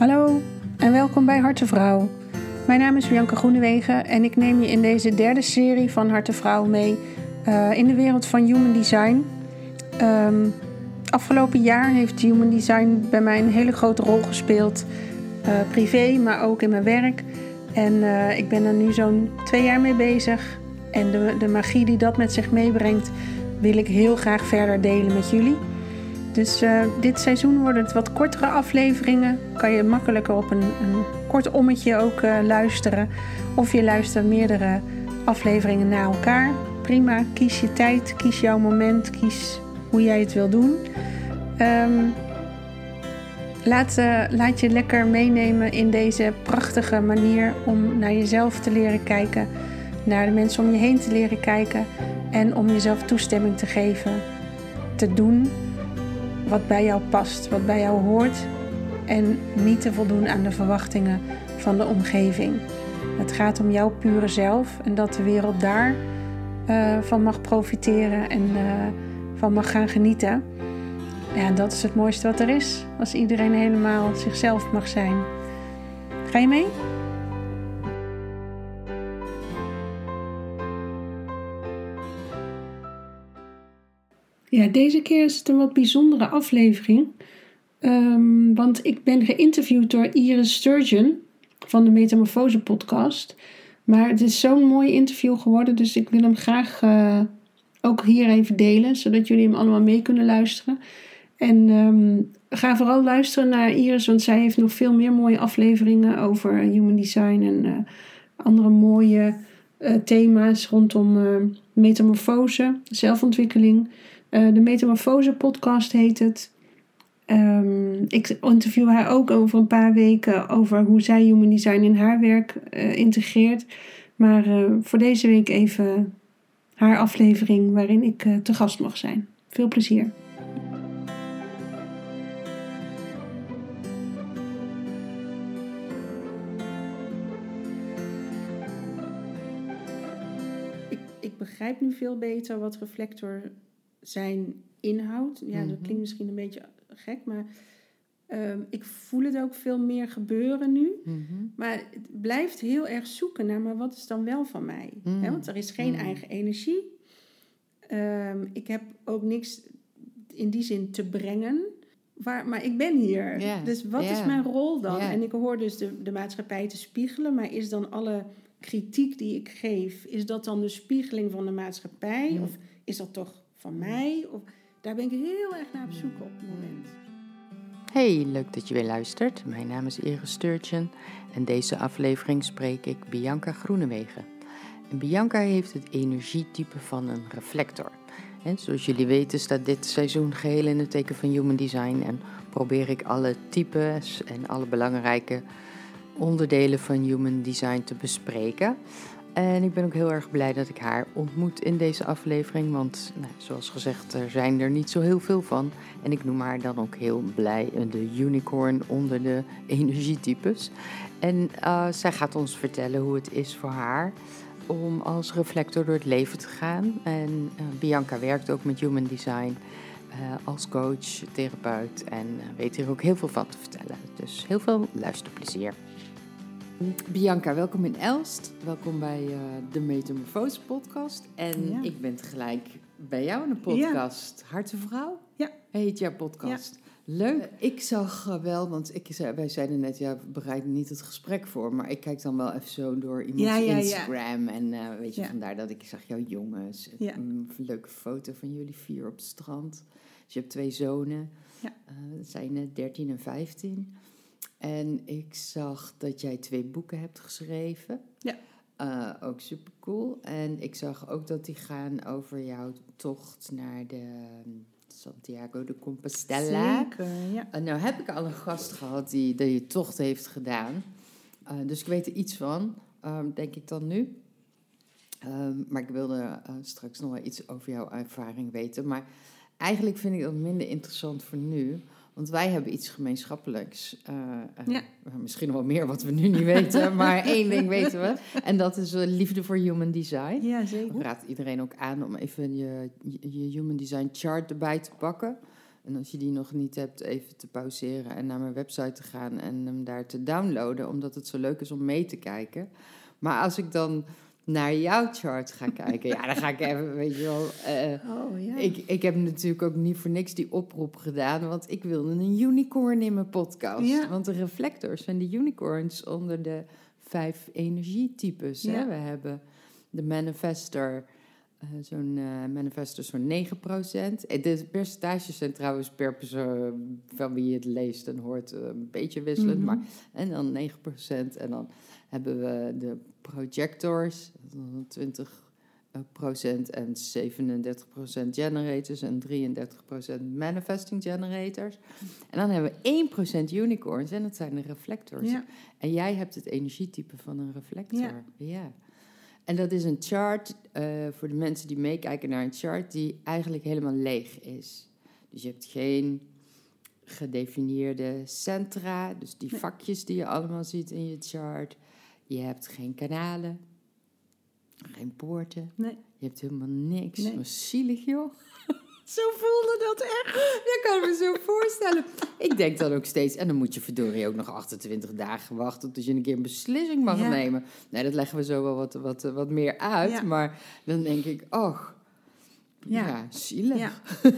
Hallo en welkom bij Harte Vrouw. Mijn naam is Bianca Groenewegen en ik neem je in deze derde serie van Harte Vrouw mee uh, in de wereld van human design. Um, afgelopen jaar heeft human design bij mij een hele grote rol gespeeld, uh, privé, maar ook in mijn werk. En uh, ik ben er nu zo'n twee jaar mee bezig. En de, de magie die dat met zich meebrengt, wil ik heel graag verder delen met jullie. Dus uh, dit seizoen worden het wat kortere afleveringen. Kan je makkelijker op een, een kort ommetje ook uh, luisteren. Of je luistert meerdere afleveringen na elkaar. Prima, kies je tijd, kies jouw moment, kies hoe jij het wil doen. Um, laat, uh, laat je lekker meenemen in deze prachtige manier om naar jezelf te leren kijken. Naar de mensen om je heen te leren kijken. En om jezelf toestemming te geven. Te doen wat bij jou past, wat bij jou hoort en niet te voldoen aan de verwachtingen van de omgeving. Het gaat om jouw pure zelf en dat de wereld daar uh, van mag profiteren en uh, van mag gaan genieten. Ja, dat is het mooiste wat er is, als iedereen helemaal zichzelf mag zijn. Ga je mee? Ja, deze keer is het een wat bijzondere aflevering. Um, want ik ben geïnterviewd door Iris Sturgeon van de Metamorfose podcast. Maar het is zo'n mooi interview geworden, dus ik wil hem graag uh, ook hier even delen, zodat jullie hem allemaal mee kunnen luisteren. En um, ga vooral luisteren naar Iris, want zij heeft nog veel meer mooie afleveringen over human design en uh, andere mooie uh, thema's rondom metamorfose, zelfontwikkeling. Uh, de Metamorfose podcast heet het. Um, ik interview haar ook over een paar weken over hoe zij human design in haar werk uh, integreert. Maar uh, voor deze week even haar aflevering waarin ik te gast mag zijn. Veel plezier. Ik, ik begrijp nu veel beter wat reflector zijn inhoud. Ja, dat klinkt misschien een beetje gek, maar um, ik voel het ook veel meer gebeuren nu. Mm-hmm. Maar het blijft heel erg zoeken naar, maar wat is dan wel van mij? He, want er is geen eigen energie. Um, ik heb ook niks in die zin te brengen. Waar, maar ik ben hier. Yeah. Dus wat yeah. is mijn rol dan? Yeah. En ik hoor dus de, de maatschappij te spiegelen, maar is dan alle kritiek die ik geef, is dat dan de spiegeling van de maatschappij? Of is dat toch van mij? Of, daar ben ik heel erg naar op zoek op het moment. Hey, leuk dat je weer luistert. Mijn naam is Iris Sturgeon en deze aflevering spreek ik Bianca Groenewegen. En Bianca heeft het energietype van een reflector. En zoals jullie weten staat dit seizoen geheel in het teken van Human Design en probeer ik alle types en alle belangrijke onderdelen van Human Design te bespreken. En ik ben ook heel erg blij dat ik haar ontmoet in deze aflevering. Want nou, zoals gezegd, er zijn er niet zo heel veel van. En ik noem haar dan ook heel blij de unicorn onder de energietypes. En uh, zij gaat ons vertellen hoe het is voor haar om als reflector door het leven te gaan. En uh, Bianca werkt ook met Human Design uh, als coach, therapeut en weet hier ook heel veel van te vertellen. Dus heel veel luisterplezier. Bianca, welkom in Elst. Welkom bij uh, de Metamorfose podcast. En ja. ik ben tegelijk bij jou in de podcast. Ja. Harte Vrouw? Ja. Heet jouw podcast. Ja. Leuk. Uh, ik zag uh, wel, want ik, wij zeiden net, ja, we bereiden niet het gesprek voor. Maar ik kijk dan wel even zo door iemands ja, ja, Instagram. En uh, weet je, vandaar dat ik zag jouw jongens. Een leuke foto van jullie vier op het strand. Dus je hebt twee zonen. Ja. dat zijn 13 en 15. En ik zag dat jij twee boeken hebt geschreven. Ja. Uh, ook super cool. En ik zag ook dat die gaan over jouw tocht naar de Santiago de Compostela. Zeker, ja. Uh, nou heb ik al een gast gehad die die tocht heeft gedaan. Uh, dus ik weet er iets van, um, denk ik dan nu. Um, maar ik wilde straks nog wel iets over jouw ervaring weten. Maar eigenlijk vind ik dat minder interessant voor nu want wij hebben iets gemeenschappelijks. Uh, uh, ja. Misschien wel meer wat we nu niet weten, maar één ding weten we. En dat is uh, liefde voor human design. Ja, zeker. Ik raad iedereen ook aan om even je, je human design chart erbij te pakken. En als je die nog niet hebt, even te pauzeren en naar mijn website te gaan en hem daar te downloaden, omdat het zo leuk is om mee te kijken. Maar als ik dan naar jouw chart ga kijken, ja, dan ga ik even, weet je wel. eh, Oh ja. ik, ik heb natuurlijk ook niet voor niks die oproep gedaan, want ik wilde een unicorn in mijn podcast. Ja. Want de reflectors zijn de unicorns onder de vijf energietypes. Hè? We hebben de manifester, eh, zo'n manifester zo'n 9%. Eh, De percentages zijn trouwens per persoon van wie je het leest en hoort een beetje wisselend. Mhm. maar, en dan 9%. En dan hebben we de projectors, dan 20 eh, procent en 37% generators en 33% manifesting generators. En dan hebben we 1% unicorns en dat zijn de reflectors. ja. En jij hebt het energietype van een reflector. Ja. Ja. En dat is een chart eh, voor de mensen die meekijken naar een chart die eigenlijk helemaal leeg is. Dus je hebt geen gedefinieerde centra, dus die vakjes die je allemaal ziet in je chart. Je hebt geen kanalen, geen poorten. Nee. Je hebt helemaal niks. Nee. Wat zielig, joh. Zo voelde dat echt. Je kan me zo voorstellen. Ik denk dan ook steeds, en dan moet je verdorie ook nog 28 dagen wachten tot je een keer een beslissing mag Ja. nemen. Nee, dat leggen we zo wel wat, wat, wat meer uit. Ja. Maar dan denk ik, och, ja, Ja. zielig. Ja.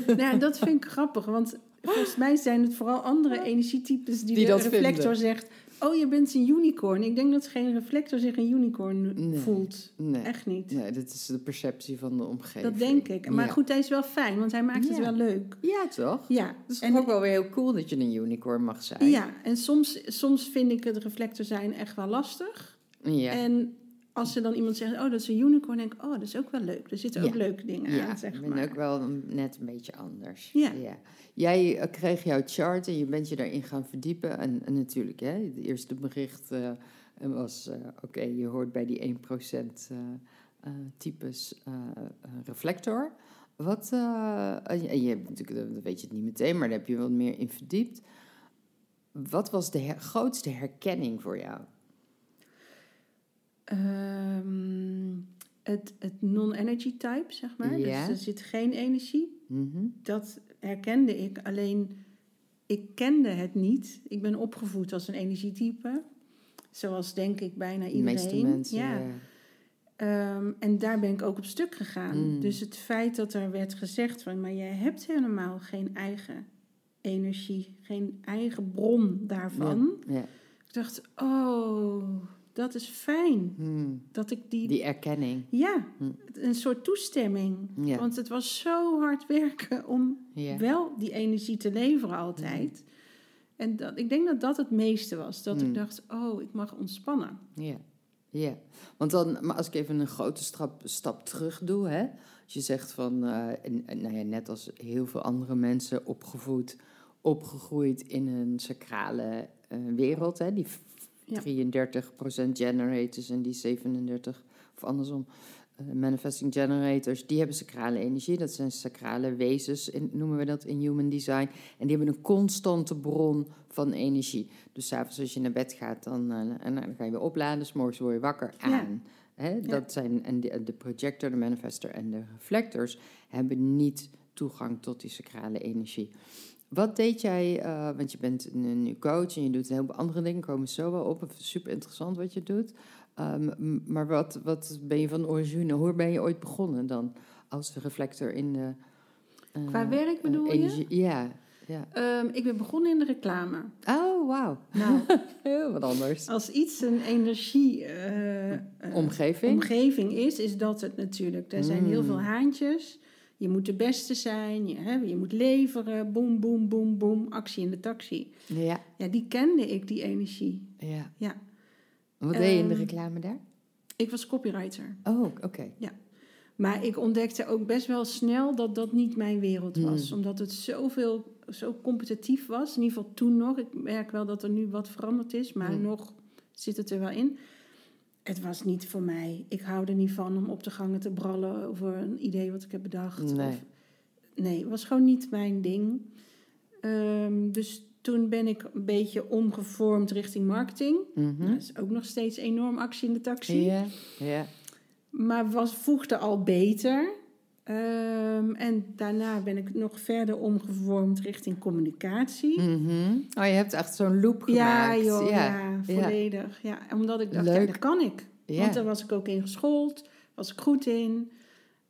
nou, dat vind ik grappig, want volgens mij zijn het vooral andere energietypes die, Die de dat reflector vinden. zegt. Oh, je bent een unicorn. Ik denk dat geen reflector zich een unicorn Nee. voelt. Nee. Echt niet. nee, dat is de perceptie van de omgeving. Dat denk ik. Maar Ja. goed, hij is wel fijn, want hij maakt het wel leuk. Ja, toch? Ja, Het is en, ook wel weer heel cool dat je een unicorn mag zijn. ja, en soms, soms vind ik het reflector zijn echt wel lastig. Ja. En als er dan iemand zegt, oh, dat is een unicorn, denk ik, oh, dat is ook wel leuk. Er zitten ook Ja. leuke dingen Ja, aan, zeg ik ben maar. ook wel net een beetje anders. Ja. Jij eh, kreeg jouw chart en je bent je daarin gaan verdiepen. En, en natuurlijk, hè, het eerste bericht eh, was... eh, Oké, je hoort bij die 1% eh eh, types reflector. Wat, en je- hebt natuurlijk, dat weet je het niet meteen, maar daar heb je wat meer in verdiept. Wat was de her- grootste herkenning voor jou? Ehm, het het non-energy type, zeg maar. Ja. Dus er zit geen energie. Mhm. Dat herkende ik, alleen ik kende het niet. Ik ben opgevoed als een energietype. Zoals denk ik bijna De iedereen. meeste mensen. Ja. ja. Ehm, en daar ben ik ook op stuk gegaan. Mm. Dus het feit dat er werd gezegd van, maar jij hebt helemaal geen eigen energie, geen eigen bron daarvan. Ja. Ik dacht, oh, dat is fijn Hmm. dat ik die, Die erkenning. ja, Hm. een soort toestemming. Ja. Want het was zo hard werken om Ja. wel die energie te leveren altijd. En dat, ik denk dat dat het meeste was. Dat ik dacht, oh, ik mag ontspannen. Ja, ja. Want dan, maar als ik even een grote stap, stap terug doe, hè. Als je zegt van, eh, en, en, nou ja, net als heel veel andere mensen opgevoed, opgegroeid in een sacrale eh, wereld, hè. Die Ja. 33% generators en die 37, of andersom, eh, manifesting generators, die hebben sacrale energie. Dat zijn sacrale wezens, in, noemen we dat in human design. En die hebben een constante bron van energie. Dus 's avonds als je naar bed gaat, dan, en dan ga je weer opladen. 's morgens word je wakker Ja. aan. Dat zijn, en de, de projector, de manifester en de reflectors hebben niet toegang tot die sacrale energie. Wat deed jij, eh, want je bent nu coach en je doet een heleboel andere dingen, komen zo wel op. Super interessant wat je doet. Um, m- maar wat, wat ben je van origine? Hoe ben je ooit begonnen dan als reflector in de... eh, Qua werk bedoel je? energie? Ja, ja. Ehm, ik ben begonnen in de reclame. Oh, wauw. Nou, Heel wat anders. als iets een energie... eh, Omgeving? omgeving is, is dat het natuurlijk. Er zijn heel Mm. veel haantjes. Je moet de beste zijn, je, hè, je moet leveren, boem, boem, boem, boem, actie in de taxi. Ja, Ja, die kende ik, die energie. ja. Ja. Wat deed je in de Ehm, reclame daar? Ik was copywriter. Oh, oké. Maar ik ontdekte ook best wel snel dat dat niet mijn wereld was. Hmm. Omdat het zoveel, zo competitief was. In ieder geval toen nog. Ik merk wel dat er nu wat veranderd is. Maar Hmm. nog zit het er wel in. Het was niet voor mij. Ik hou er niet van om op de gangen te brallen over een idee wat ik heb bedacht. Nee. Of, nee, het was gewoon niet mijn ding. Ehm, dus toen ben ik een beetje omgevormd richting marketing. Mhm. Dat is ook nog steeds enorm actie in de taxi. Ja, ja. Maar was, voegde al beter. Ehm, en daarna ben ik nog verder omgevormd richting communicatie. Mhm. Oh, je hebt echt zo'n loop Ja, gemaakt. joh, ja, ja. volledig. Ja. omdat ik dacht, ja, Leuk. dat kan ik. Ja. Want daar was ik ook in geschoold, was ik goed in.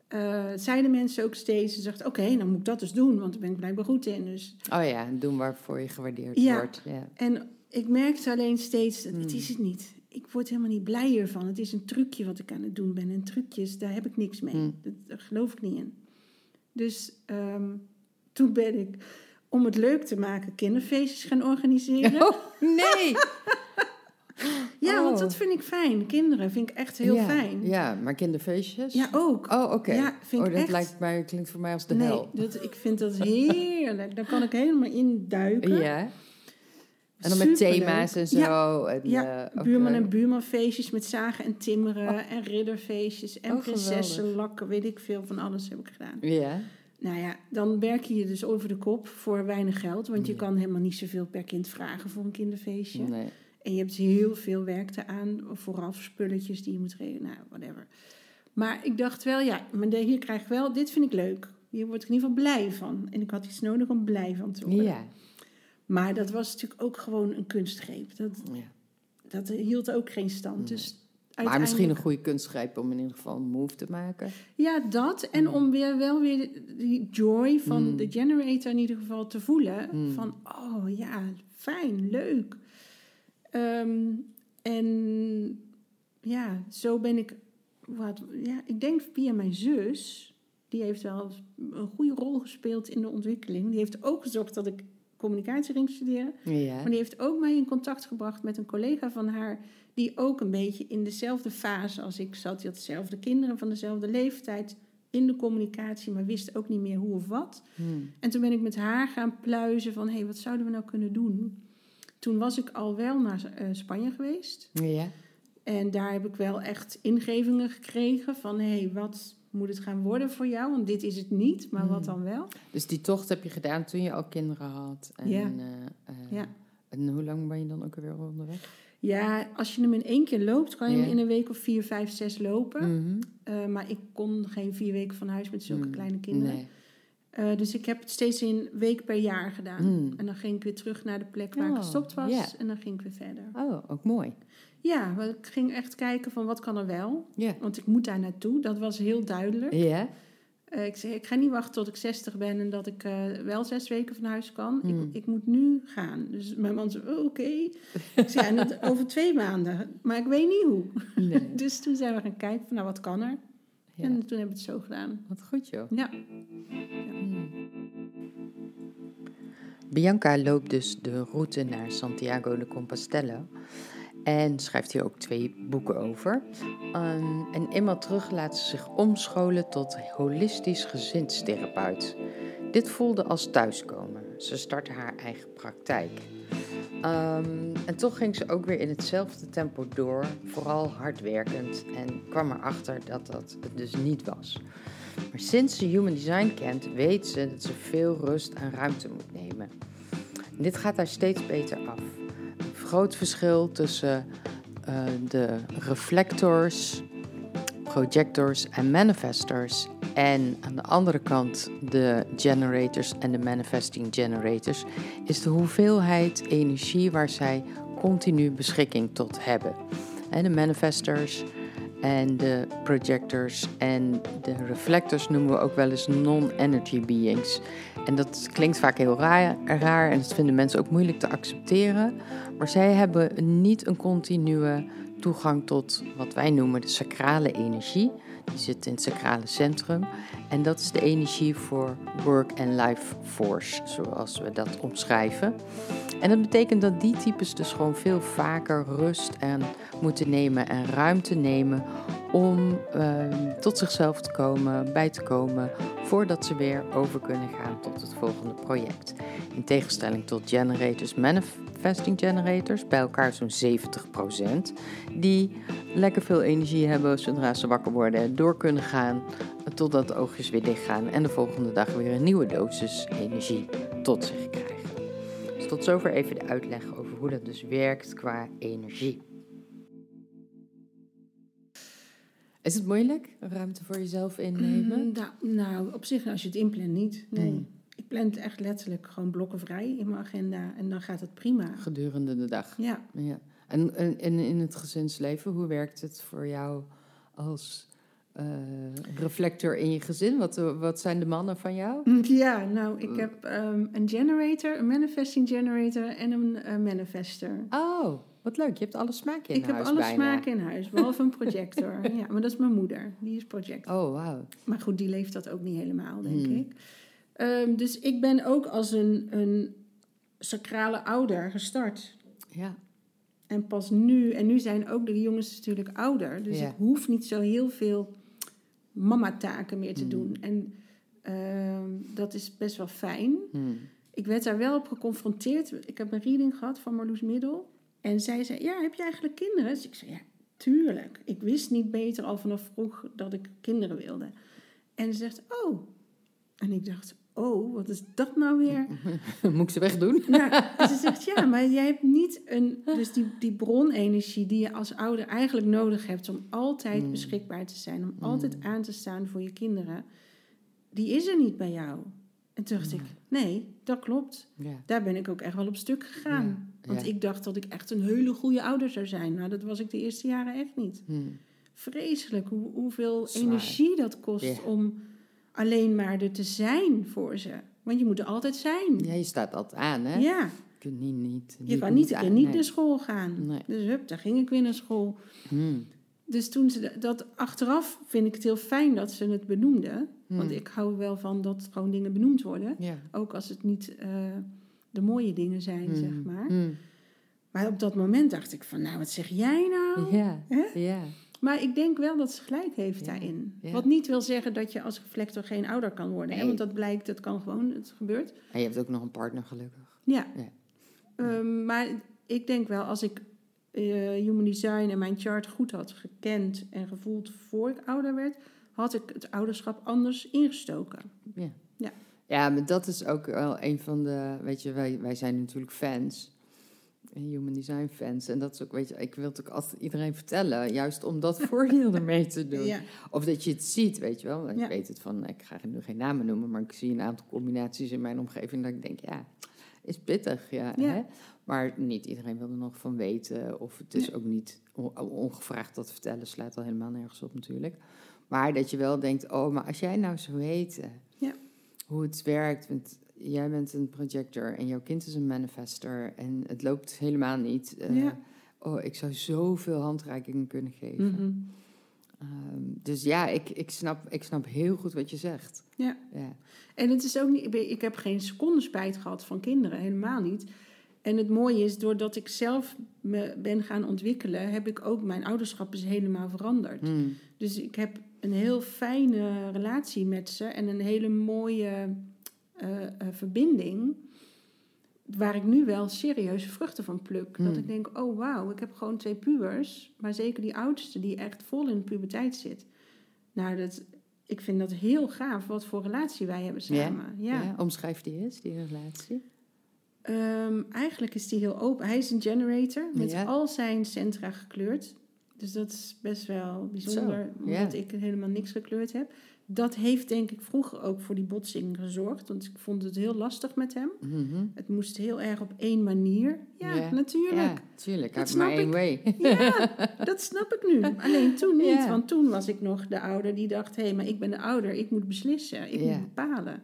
Eh, zeiden mensen ook steeds, ze dachten, oké, dan moet ik dat dus doen, want daar ben ik blijkbaar goed in. Dus, Oh ja, doen waarvoor je gewaardeerd Ja. wordt. Ja. en ik merkte alleen steeds, Hmm. het is het niet. Ik word helemaal niet blijer van. Het is een trucje wat ik aan het doen ben. En trucjes, daar heb ik niks mee. Hmm. Dat, daar geloof ik niet in. Dus ehm, toen ben ik, om het leuk te maken, kinderfeestjes gaan organiseren. Oh, nee! Ja, want Oh. dat vind ik fijn. Kinderen vind ik echt heel ja. fijn. Ja, maar kinderfeestjes? Ja, ook. Oh, oké. Ja, vind oh, dat echt. lijkt mij, klinkt voor mij als de nee, hel. dat, ik vind dat heerlijk. Daar kan ik helemaal in duiken. Ja. En dan met Superleuk. thema's en zo. Ja, en, ja eh, buurman en buurmanfeestjes met zagen en timmeren. En ridderfeestjes en Oh, prinsessen, lakken, weet ik veel. Van alles heb ik gedaan. Ja. Nou ja, dan werk je je dus over de kop voor weinig geld. Want je Ja. kan helemaal niet zoveel per kind vragen voor een kinderfeestje. Nee. En je hebt heel veel werk eraan, vooraf spulletjes die je moet regelen, nou, whatever. Maar ik dacht wel, ja, maar hier krijg ik wel, dit vind ik leuk. Hier word ik in ieder geval blij van. En ik had iets nodig om blij van te worden. Ja. Maar dat was natuurlijk ook gewoon een kunstgreep. Dat, ja. dat hield ook geen stand. Nee. Dus Maar misschien een goede kunstgreep om in ieder geval een move te maken. Ja, dat. En Mm. om weer wel weer die joy van Mm. de generator in ieder geval te voelen. Mm. Van, oh ja, fijn, leuk. Ehm, en ja, zo ben ik... Wat, ja, ik denk via mijn zus... Die heeft wel een goede rol gespeeld in de ontwikkeling. Die heeft ook gezorgd dat ik communicatie ging studeren. Ja. Maar die heeft ook mij in contact gebracht met een collega van haar... die ook een beetje in dezelfde fase als ik zat. Die had dezelfde kinderen van dezelfde leeftijd in de communicatie... maar wist ook niet meer hoe of wat. Hmm. En toen ben ik met haar gaan pluizen van... hé, hey, wat zouden we nou kunnen doen? Toen was ik al wel naar eh, Spanje geweest. Ja. En daar heb ik wel echt ingevingen gekregen van... hé, hey, wat moet het gaan worden voor jou? Want dit is het niet, maar wat Hmm. dan wel? Dus die tocht heb je gedaan toen je al kinderen had. En, Ja. eh, eh, Ja. En hoe lang ben je dan ook alweer onderweg? Ja, als je hem in één keer loopt... kan je hem in een week of vier, vijf, zes lopen... Uh, maar ik kon geen vier weken van huis met zulke Mm, kleine kinderen. Nee. Dus ik heb het steeds een week per jaar gedaan. Mm. En dan ging ik weer terug naar de plek waar ik Oh, gestopt was. En dan ging ik weer verder. Oh, ook mooi. Ja, want ik ging echt kijken van wat kan er wel. Ja. Want ik moet daar naartoe. Dat was heel duidelijk. Ja? Uh, ik zei, ik ga niet wachten tot ik 60 ben en dat ik uh, wel zes weken van huis kan. Ik, ik moet nu gaan. Dus mijn man zei, oh, oké. ik zei, dat over twee maanden. Maar ik weet niet hoe. Nee. dus toen zijn we gaan kijken van, nou, wat kan er? Ja. En toen hebben we het zo gedaan. Wat goed, joh. Ja. Hmm. Bianca loopt dus de route naar Santiago de Compostela en schrijft hier ook twee boeken over. Um, en eenmaal terug laat ze zich omscholen tot holistisch gezinstherapeut. Dit voelde als thuiskomen. Ze startte haar eigen praktijk. Um, en toch ging ze ook weer in hetzelfde tempo door, vooral hardwerkend, en kwam erachter dat dat het dus niet was. Maar sinds ze Human Design kent, weet ze dat ze veel rust en ruimte moet nemen. En dit gaat haar steeds beter groot verschil tussen uh, de reflectors, projectors en manifestors en aan de andere kant de generators en de manifesting generators is de hoeveelheid energie waar zij continu beschikking tot hebben. En de manifestors en de projectors en de reflectors noemen we ook wel eens non-energy beings. En dat klinkt vaak heel raar, raar en dat vinden mensen ook moeilijk te accepteren. Maar zij hebben niet een continue toegang tot wat wij noemen de sacrale energie. Die zit in het sacrale centrum. En dat is de energie voor work and life force, zoals we dat omschrijven. En dat betekent dat die types dus gewoon veel vaker rust en moeten nemen en ruimte nemen om uh, tot zichzelf te komen, bij te komen, voordat ze weer over kunnen gaan tot het volgende project. In tegenstelling tot generators, manifesting generators, bij elkaar zo'n 70%, die lekker veel energie hebben zodra ze wakker worden en door kunnen gaan totdat de oogjes weer dicht gaan en de volgende dag weer een nieuwe dosis energie tot zich krijgen. Dus tot zover even de uitleg over hoe dat dus werkt qua energie. Is het moeilijk, ruimte voor jezelf innemen? Mm, nou, nou, op zich, als je het inplant, niet. Nee. Mm. Ik plan het echt letterlijk gewoon blokken vrij in mijn agenda en dan gaat het prima. Gedurende de dag. Ja. Ja. En, en, en in het gezinsleven, hoe werkt het voor jou als eh, reflector in je gezin? Wat, wat zijn de mannen van jou? Ja, nou, ik heb ehm, een generator, een manifesting generator en een eh, manifester. Oh, wat leuk. Je hebt alle smaken in ik huis heb alle bijna. smaken in huis, behalve een projector. ja, maar dat is mijn moeder, die is projector. Oh, wauw. Maar goed, die leeft dat ook niet helemaal, denk Hmm. ik. Ehm, dus ik ben ook als een, een sacrale ouder gestart. Ja. En pas nu, en nu zijn ook de jongens natuurlijk ouder. Dus Ja. ik hoef niet zo heel veel mama-taken meer te Hmm. doen. En ehm, dat is best wel fijn. Hmm. Ik werd daar wel op geconfronteerd. Ik heb een reading gehad van Marloes Middel. En zij zei, ja, heb je eigenlijk kinderen? Dus ik zei, ja, tuurlijk. Ik wist niet beter al vanaf vroeg dat ik kinderen wilde. En ze zegt, oh. En ik dacht, oh, wat is dat nou weer? Moet ik ze wegdoen? Nou, ze zegt, ja, maar jij hebt niet een... Dus die, die bronenergie die je als ouder eigenlijk nodig hebt... om altijd Mm. beschikbaar te zijn, om altijd aan te staan voor je kinderen... die is er niet bij jou. En toen dacht ik, nee, dat klopt. Ja. Daar ben ik ook echt wel op stuk gegaan. Ja, Want ik dacht dat ik echt een hele goede ouder zou zijn. Nou, dat was ik de eerste jaren echt niet. Hmm. Vreselijk hoe, hoeveel Zwaar. energie dat kost om alleen maar er te zijn voor ze. Want je moet er altijd zijn. ja, je staat altijd aan, hè? Ja, Je kunt niet, niet, je kan niet nee. naar school gaan. Nee. Dus hup, daar ging ik weer naar school. Hmm. Dus toen ze dat achteraf vind ik het heel fijn dat ze het Want Hmm. ik hou wel van dat gewoon dingen benoemd worden. Ja. Ook als het niet eh, de mooie dingen zijn, Hmm. zeg maar. Hmm. Maar op dat moment dacht ik van, nou, wat zeg jij nou? Ja. Ja. Maar ik denk wel dat ze gelijk heeft Ja, daarin. ja. Wat niet wil zeggen dat je als reflector geen ouder kan worden. Hè? Want dat blijkt, dat kan gewoon, het gebeurt. En je hebt ook nog een partner, gelukkig. Ja. Ja. Ehm, maar ik denk wel, als ik eh, human design en mijn chart goed had gekend en gevoeld voor ik ouder werd, had ik het ouderschap anders ingestoken. Ja. Ja. Ja, maar dat is ook wel een van de... Weet je, wij, wij zijn natuurlijk fans. Human design fans. En dat is ook, weet je, ik wil het ook altijd iedereen vertellen. Juist om dat voordeel ermee te doen. Ja. Of dat je het ziet, weet je wel. Ik Ja. weet het van, ik ga nu geen namen noemen, maar ik zie een aantal combinaties in mijn omgeving dat ik denk, ja, is pittig, ja. Ja. Hè? Maar niet iedereen wil er nog van weten. Of het is ook niet on- ongevraagd dat vertellen, slaat al helemaal nergens op natuurlijk. Maar dat je wel denkt, oh, maar als jij nou zou weten Ja. hoe het werkt, want jij bent een projector en jouw kind is een manifester en het loopt helemaal niet. eh, Ja. Oh, ik zou zoveel handreikingen kunnen geven. Mhm. Ehm, dus ja, ik, ik, snap, ik snap heel goed wat je zegt. ja. Ja. En het is ook niet, ik heb geen seconde spijt gehad van kinderen, helemaal niet. En het mooie is, doordat ik zelf me ben gaan ontwikkelen, heb ik ook, mijn ouderschap is helemaal veranderd. Hmm. Dus ik heb een heel fijne relatie met ze en een hele mooie eh, eh, verbinding. Waar ik nu wel serieuze vruchten van pluk. Dat Hmm. ik denk, oh wauw, ik heb gewoon twee pubers. Maar zeker die oudste die echt vol in de puberteit zit. Nou, dat, ik vind dat heel gaaf wat voor relatie wij hebben samen. Ja. Ja, omschrijf die eens, die relatie. Ehm, eigenlijk is die heel open. Hij is een generator met Ja. al zijn centra gekleurd. Dus dat is best wel bijzonder, Zo, omdat ik helemaal niks gekleurd heb. Dat heeft denk ik vroeger ook voor die botsing gezorgd. Want ik vond het heel lastig met hem. Mhm. Het moest heel erg op één manier. Ja, natuurlijk. Ja, tuurlijk. Dat maar snap één way. Ja, dat snap ik nu. Alleen toen niet. Want toen was ik nog de ouder die dacht... hé, maar ik ben de ouder. Ik moet beslissen. Ik moet bepalen.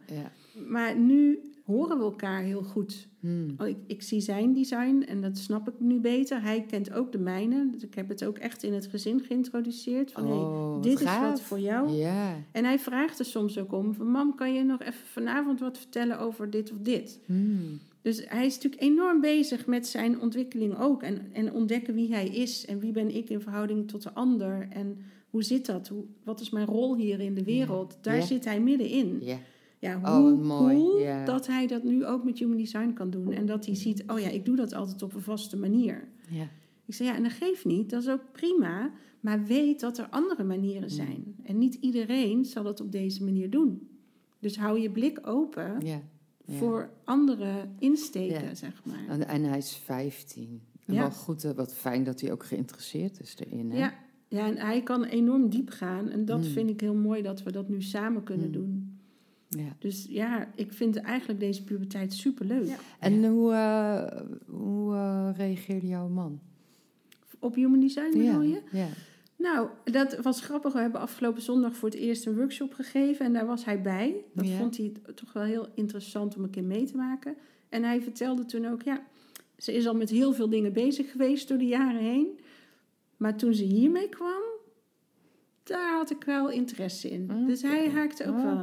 Maar nu horen we elkaar heel goed. Hmm. Oh, Ik, ik zie zijn design en dat snap ik nu beter. Hij kent ook de mijne. Dus ik heb het ook echt in het gezin geïntroduceerd. Van, Oh, hey, dit is wat voor jou. En hij vraagt er soms ook om. Van, mam, kan je nog even vanavond wat vertellen over dit of dit? Hmm. Dus hij is natuurlijk enorm bezig met zijn ontwikkeling ook. En, en ontdekken wie hij is. En wie ben ik in verhouding tot de ander. En hoe zit dat? Hoe, wat is mijn rol hier in de wereld? Daar zit hij middenin. Ja. Ja, Oh, hoe mooi. cool dat hij dat nu ook met Human Design kan doen. En dat hij ziet, oh ja, ik doe dat altijd op een vaste manier. Ik zei, ja, en dat geeft niet, dat is ook prima. Maar weet dat er andere manieren zijn. En niet iedereen zal het op deze manier doen. Dus hou je blik open voor andere insteken, zeg maar. En, en hij is 15. En Ja. wel goed, eh, wat fijn dat hij ook geïnteresseerd is erin. Hè? Ja, Ja, en hij kan enorm diep gaan. En dat Mm. vind ik heel mooi dat we dat nu samen kunnen Mm. doen. Ja. Dus ja, ik vind eigenlijk deze puberteit superleuk. Ja. En hoe, eh, hoe eh, reageerde jouw man? Op Human Design bedoel je? ja. Nou, dat was grappig. We hebben afgelopen zondag voor het eerst een workshop gegeven. En daar was hij bij. Dat Ja. vond hij toch wel heel interessant om een keer mee te maken. En hij vertelde toen ook, ja, ze is al met heel veel dingen bezig geweest door de jaren heen. Maar toen ze hiermee kwam, daar had ik wel interesse in. Dus hij haakte ook wel.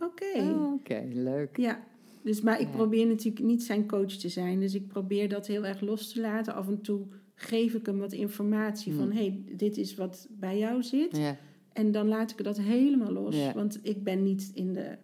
Oké. Oké. Leuk. Ja, dus, maar ik Ja. probeer natuurlijk niet zijn coach te zijn. Dus ik probeer dat heel erg los te laten. Af en toe geef ik hem wat informatie van... Hmm. hé, hey, dit is wat bij jou zit. Ja, En dan laat ik dat helemaal los. Ja. Want ik ben niet in de,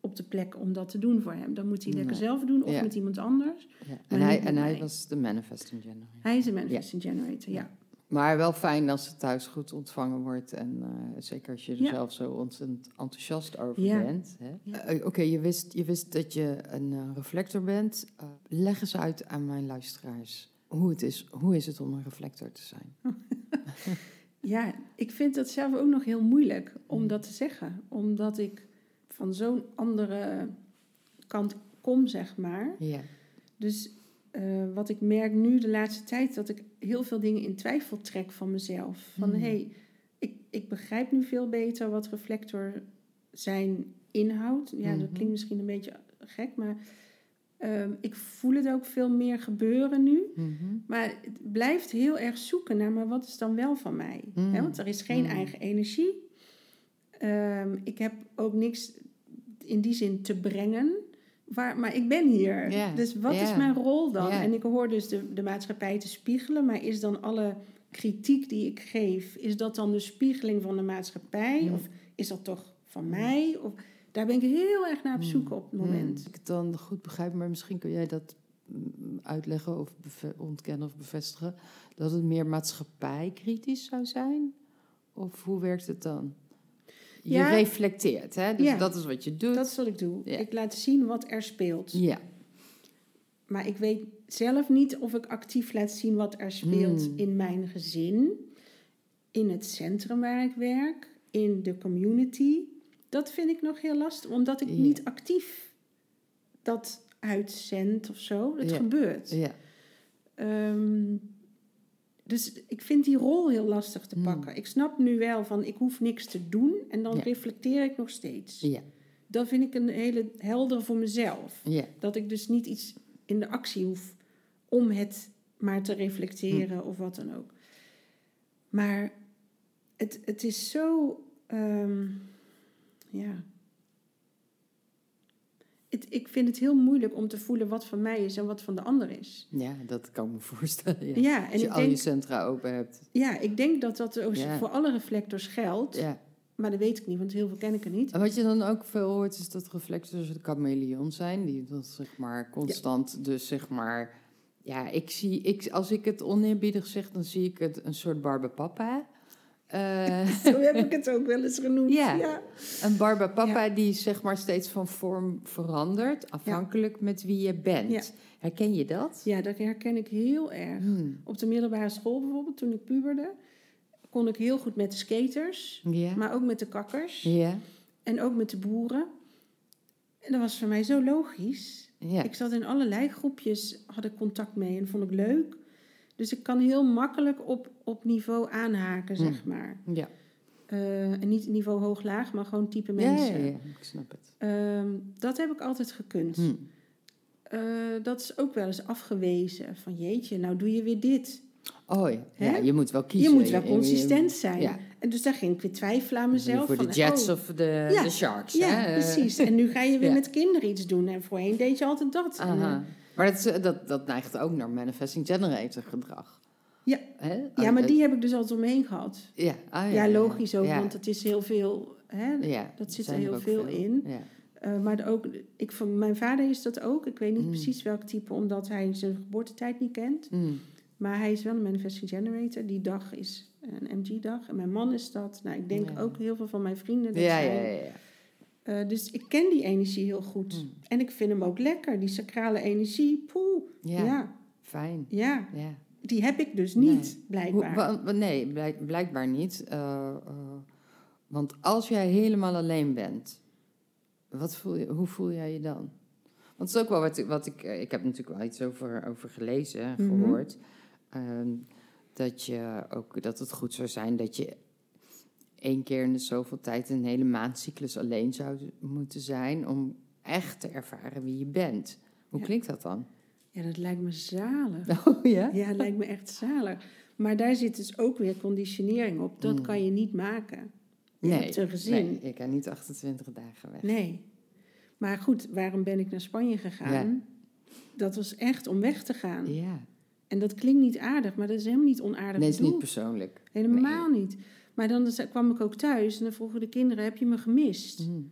op de plek om dat te doen voor hem. Dan moet hij lekker Nee. zelf doen of met iemand anders. En, hij, en hij was de manifesting generator. Hij is een manifesting generator, ja. Maar wel fijn als het thuis goed ontvangen wordt. En eh, zeker als je er Ja. zelf zo ontzettend enthousiast over Ja. bent. Ja. Eh, Oké, je, wist, je wist dat je een eh, reflector bent. Eh, leg eens uit aan mijn luisteraars hoe het is. Hoe is het om een reflector te zijn? Ja, ik vind dat zelf ook nog heel moeilijk om Hmm. dat te zeggen. Omdat ik van zo'n andere kant kom, zeg maar. Ja. Dus eh, wat ik merk nu de laatste tijd, dat ik heel veel dingen in twijfel trek van mezelf. Van Hmm. hé, hey, ik, ik begrijp nu veel beter wat reflector zijn inhoudt. Ja, dat Mhm. klinkt misschien een beetje gek, maar ehm, ik voel het ook veel meer gebeuren nu. Mhm. Maar het blijft heel erg zoeken naar, maar wat is dan wel van mij? Mm. Hè, want er is geen Mm. eigen energie. Ehm, ik heb ook niks in die zin te brengen. Waar, maar ik ben hier. Dus wat is mijn rol dan? En ik hoor dus de, de maatschappij te spiegelen. Maar is dan alle kritiek die ik geef... is dat dan de spiegeling van de maatschappij? Mm. Of is dat toch van mij? Of, daar ben ik heel erg naar op zoek op het moment. Mm. Ik het dan goed begrijp, maar misschien kun jij dat mm, uitleggen of ontkennen of bevestigen. Dat het meer maatschappijkritisch zou zijn? Of hoe werkt het dan? Je Ja. reflecteert, hè? Dus Ja. dat is wat je doet. Dat is wat ik doe. Ja. Ik laat zien wat er speelt. Ja. Maar ik weet zelf niet of ik actief laat zien wat er speelt Mm. in mijn gezin, in het centrum waar ik werk, in de community. Dat vind ik nog heel lastig, omdat ik niet actief dat uitzend of zo. Het gebeurt. Ja. Ehm, dus ik vind die rol heel lastig te Mm. pakken. Ik snap nu wel van ik hoef niks te doen en dan Ja. reflecteer ik nog steeds. Ja. Dat vind ik een hele helder voor mezelf. Ja. Dat ik dus niet iets in de actie hoef om het maar te reflecteren of wat dan ook. Maar het, het is zo. ehm, ja. Het, ik vind het heel moeilijk om te voelen wat van mij is en wat van de ander is. ja, dat kan ik me voorstellen. Ja. Ja, en Als je ik al je centra open hebt. ja, ik denk dat dat Ja. voor alle reflectors geldt. Ja. Maar dat weet ik niet, want heel veel ken ik er niet. En wat je dan ook veel hoort, is dat reflectors de chameleon zijn. Die dat zeg maar constant, dus zeg maar... Ja, ik zie, ik, als ik het oneerbiedig zeg, dan zie ik het een soort barbapapa. Eh Zo heb ik het ook wel eens genoemd. Ja. ja. een barbapapa die zeg maar steeds van vorm verandert, afhankelijk met wie je bent. Ja. Herken je dat? Ja, dat herken ik heel erg. Hmm. Op de middelbare school bijvoorbeeld, toen ik puberde, kon ik heel goed met de skaters, Ja. maar ook met de kakkers Ja. en ook met de boeren. En dat was voor mij zo logisch. Ja. Ik zat in allerlei groepjes, had ik contact mee en vond ik leuk. Dus ik kan heel makkelijk op, op niveau aanhaken, zeg Hmm. maar. Ja. Eh, en niet niveau hoog-laag, maar gewoon type mensen. ja, ja, ik snap het. Ehm, dat heb ik altijd gekund. Hm. Eh, dat is ook wel eens afgewezen. Van jeetje, nou doe je weer dit. Oh ja. Ja, je moet wel kiezen. Je moet wel consistent zijn. Ja. En dus daar ging ik weer twijfelen aan mezelf. Voor de Jets oh, of de, Ja. de Sharks. Ja, hè? Precies. En nu ga je weer met kinderen iets doen. En voorheen deed je altijd dat. Aha. eh, Maar dat, is- dat, dat neigt ook naar manifesting generator gedrag. Ja. Hè? ja, maar Eh, die heb ik dus altijd omheen gehad. Ja, ah, Ja, logisch ook, Ja. want het is heel veel. Hè? Ja, dat zit er heel veel in. Ja. Eh, maar ook, ik, van mijn vader is dat ook. Ik weet niet Mm. precies welk type, omdat hij zijn geboortetijd niet kent. Mm. Maar hij is wel een manifesting generator. Die dag is een MG-dag. En mijn man is dat. Nou, ik denk Ja. ook heel veel van mijn vrienden. Dat Ja, ja, zijn. Eh, dus ik ken die energie heel goed. Mm. En ik vind hem ook lekker. Die sacrale energie. Poeh. Ja, Ja, fijn. ja. Ja. die heb ik dus niet, blijkbaar. Hoe, nee, blijkbaar niet. Uh, uh, want als jij helemaal alleen bent, wat voel je, hoe voel jij je dan? Want het is ook wel wat, wat ik... Ik heb natuurlijk wel iets over, over gelezen, mhm. gehoord. Mm dat, je ook, dat het goed zou zijn dat je één keer in de zoveel tijd een hele maandcyclus alleen zou moeten zijn om echt te ervaren wie je bent. Hoe klinkt dat dan? Ja, dat lijkt me zalig. Oh ja? Ja, dat lijkt me echt zalig. Maar daar zit dus ook weer conditionering op. Dat mm. kan je niet maken. Je nee, hebt een gezin. Nee, ik kan niet 28 dagen weg. Nee. Maar goed, waarom ben ik naar Spanje gegaan? Dat was echt om weg te gaan. Ja. En dat klinkt niet aardig, maar dat is helemaal niet onaardig Nee, het is niet persoonlijk. Helemaal niet. Maar dan kwam ik ook thuis en dan vroegen de kinderen, heb je me gemist? Mm.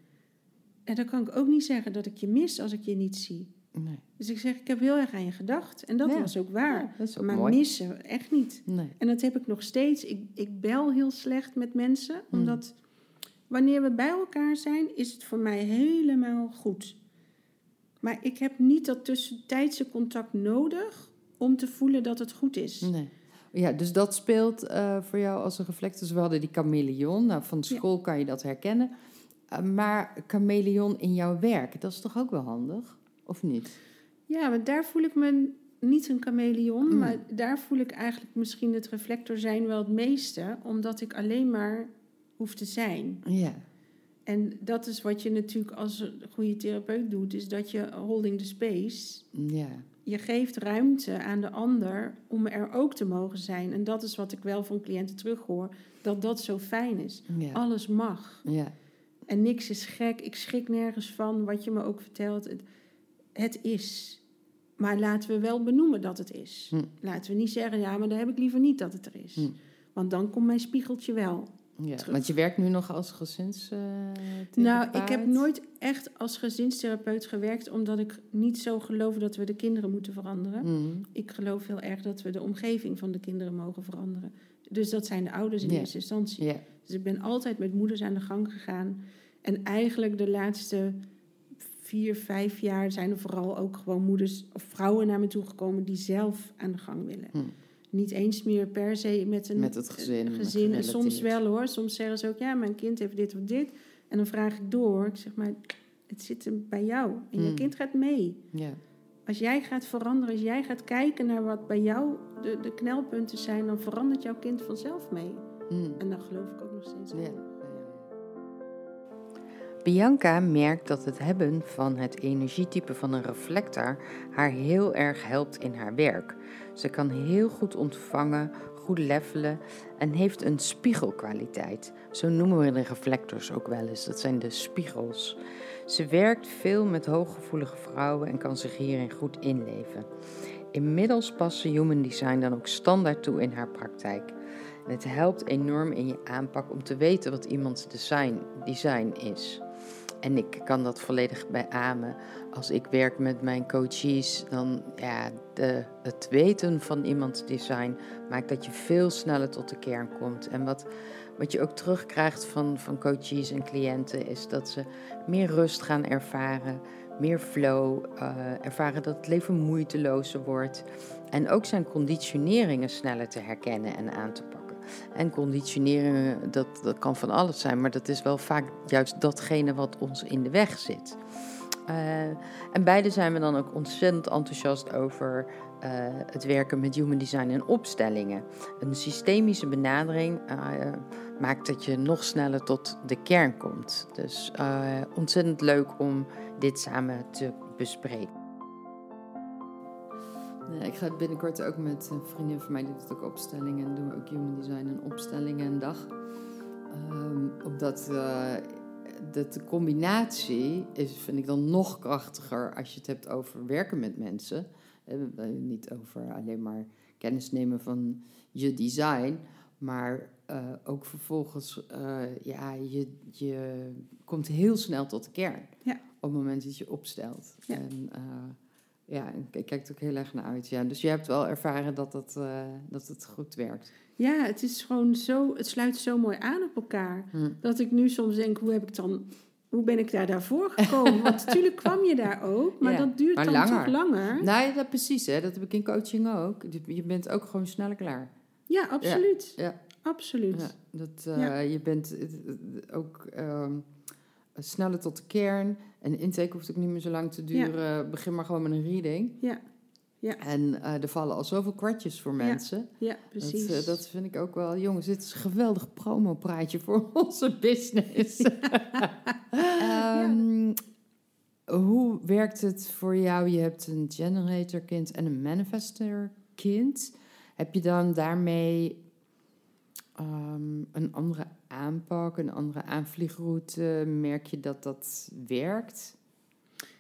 En dan kan ik ook niet zeggen dat ik je mis als ik je niet zie. Nee. Dus ik zeg, ik heb heel erg aan je gedacht. En dat was ook waar. dat is ook maar mooi. missen, echt niet. Nee. En dat heb ik nog steeds. Ik, ik bel heel slecht met mensen, mm. omdat wanneer we bij elkaar zijn, is het voor mij helemaal goed. Maar ik heb niet dat tussentijdse contact nodig om te voelen dat het goed is. Nee. Ja, dus dat speelt uh, voor jou als een reflector. Dus we hadden die chameleon. Nou, van school kan je dat herkennen. Uh, maar chameleon in jouw werk, dat is toch ook wel handig? Of niet? Ja, maar daar voel ik me niet een chameleon. Mm. Maar daar voel ik eigenlijk misschien het reflector zijn wel het meeste. Omdat ik alleen maar hoef te zijn. Ja. En dat is wat je natuurlijk als goede therapeut doet. Is dat je holding the space... Ja je geeft ruimte aan de ander om er ook te mogen zijn. En dat is wat ik wel van cliënten terughoor, dat dat zo fijn is. Alles mag. Ja. En niks is gek, ik schrik nergens van wat je me ook vertelt. Het, het is. Maar laten we wel benoemen dat het is. Hm. Laten we niet zeggen, ja, maar dan heb ik liever niet dat het er is. Hm. Want dan komt mijn spiegeltje wel. Ja, want je werkt nu nog als gezinstherapeut? nou, ik heb nooit echt als gezinstherapeut gewerkt, omdat ik niet zo geloof dat we de kinderen moeten veranderen. Mm. Ik geloof heel erg dat we de omgeving van de kinderen mogen veranderen. Dus dat zijn de ouders in eerste instantie. Dus ik ben altijd met moeders aan de gang gegaan. En eigenlijk de laatste vier, vijf jaar zijn er vooral ook gewoon moeders of vrouwen naar me toe gekomen die zelf aan de gang willen. Mm niet eens meer per se met een met het gezin. gezin. En soms wel hoor. Soms zeggen ze ook, ja, mijn kind heeft dit of dit. En dan vraag ik door. Ik zeg maar, het zit bij jou. En je hmm. kind gaat mee. Ja. Als jij gaat veranderen, als jij gaat kijken naar wat bij jou de, de knelpunten zijn, dan verandert jouw kind vanzelf mee. Hmm. En dan geloof ik ook nog steeds. Ja. Bianca merkt dat het hebben van het energietype van een reflector haar heel erg helpt in haar werk. Ze kan heel goed ontvangen, goed levelen en heeft een spiegelkwaliteit. Zo noemen we de reflectors ook wel eens. Dat zijn de spiegels. Ze werkt veel met hooggevoelige vrouwen en kan zich hierin goed inleven. Inmiddels past Human Design dan ook standaard toe in haar praktijk. Het helpt enorm in je aanpak om te weten wat iemands design, design is. En ik kan dat volledig beamen. Als ik werk met mijn coaches, dan ja, de, het weten van iemands design maakt dat je veel sneller tot de kern komt. En wat, wat je ook terugkrijgt van, van coaches en cliënten, is dat ze meer rust gaan ervaren, meer flow, uh, ervaren dat het leven moeitelozer wordt. En ook zijn conditioneringen sneller te herkennen en aan te pakken. En conditioneringen, dat, dat kan van alles zijn, maar dat is wel vaak juist datgene wat ons in de weg zit. Uh, en beide zijn we dan ook ontzettend enthousiast over uh, het werken met human design en opstellingen. Een systemische benadering uh, maakt dat je nog sneller tot de kern komt. Dus ontzettend leuk om dit samen te bespreken. Ik ga binnenkort ook met een vriendin van mij, die doet ook opstellingen en doen we ook human design en opstellingen een dag. Um, omdat uh, de combinatie is, vind ik dan nog krachtiger als je het hebt over werken met mensen. Uh, niet over alleen maar kennis nemen van je design, maar uh, ook vervolgens, ja, je, je komt heel snel tot de kern. Ja. Op het moment dat je opstelt. Ja. En, ja, ik kijk er ook heel erg naar uit. Ja. Dus je hebt wel ervaren dat het, uh, dat het goed werkt. Ja, het is gewoon zo, het sluit zo mooi aan op elkaar. Hm. Dat ik nu soms denk, hoe heb ik dan hoe ben ik daar daarvoor gekomen? Want natuurlijk kwam je daar ook, maar Ja, dat duurt maar dan langer. toch langer. Nou, ja, dat precies, hè. Dat heb ik in coaching ook. Je- bent ook gewoon sneller klaar. Ja, absoluut. Ja. Absoluut. Dat, eh. Je bent eh, eh, ook ehm, sneller tot de kern. En intake hoeft ook niet meer zo lang te duren. Begin maar gewoon met een reading. Ja. Ja. En eh, er vallen al zoveel kwartjes voor mensen. Ja, precies. Dat, eh, dat vind ik ook wel... Jongens, dit is een geweldig promopraatje voor onze business. Ehm, Hoe werkt het voor jou? Je hebt een generator kind en een manifester kind. Heb je dan daarmee ehm, een andere aanpak, een andere aanvliegroute? Merk je dat dat werkt?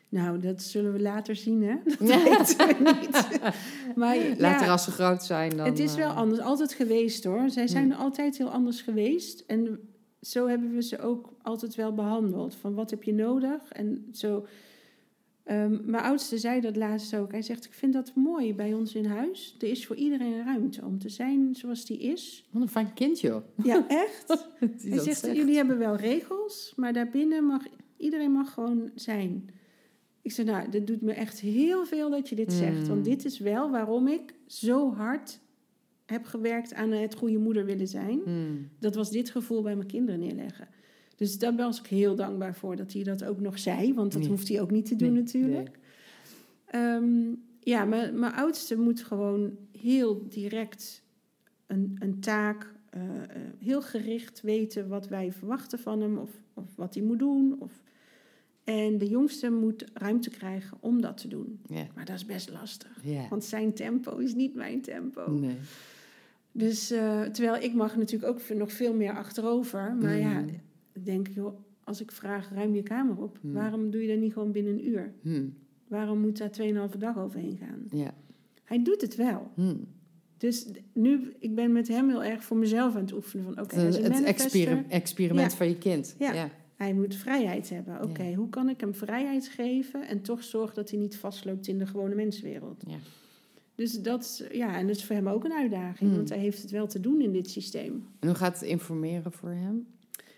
Nou, dat zullen we later zien, hè? Dat weten we niet. Maar Later ja, als ze groot zijn dan... het is wel eh, anders. Altijd geweest, hoor. Zij zijn Hmm. altijd heel anders geweest. En zo hebben we ze ook altijd wel behandeld. Van, wat heb je nodig? En zo... Ehm, mijn oudste zei dat laatst ook. Hij zegt, ik vind dat mooi bij ons in huis. Er is voor iedereen ruimte om te zijn zoals die is. Wat een fijn kind, joh. Ja, echt. Hij dat zegt, zegt. jullie hebben wel regels, maar daarbinnen mag iedereen mag gewoon zijn. Ik zei, nou, dit doet me echt heel veel dat je dit zegt. Mm. Want dit is wel waarom ik zo hard heb gewerkt aan het goede moeder willen zijn. Hmm. Dat was dit gevoel bij mijn kinderen neerleggen. Dus daar was ik heel dankbaar voor dat hij dat ook nog zei. Want dat Nee. hoeft hij ook niet te doen Nee, natuurlijk. Ehm, ja, mijn, mijn oudste moet gewoon heel direct een, een taak, eh, eh, heel gericht weten wat wij verwachten van hem of, of wat hij moet doen. Of... En de jongste moet ruimte krijgen om dat te doen. Ja. Maar dat is best lastig, Ja. want zijn tempo is niet mijn tempo. Nee. Dus eh, terwijl ik mag natuurlijk ook nog veel meer achterover. Maar ja, Ik denk, joh, als ik vraag, ruim je kamer op. Mm. Waarom doe je dat niet gewoon binnen een uur? Hmm. Waarom moet daar 2,5 dag overheen gaan? Ja. Hij doet het wel. Hmm. Dus nu, ik ben met hem heel erg voor mezelf aan het oefenen. Van oké, het experiment Ja. van je kind. Ja. ja. Hij moet vrijheid hebben. Oké, hoe kan ik hem vrijheid geven en toch zorgen dat hij niet vastloopt in de gewone menswereld? Ja. Dus dat, is- ja, en dat is voor hem ook een uitdaging, want hij heeft het wel te doen in dit systeem. En hoe gaat het informeren voor hem?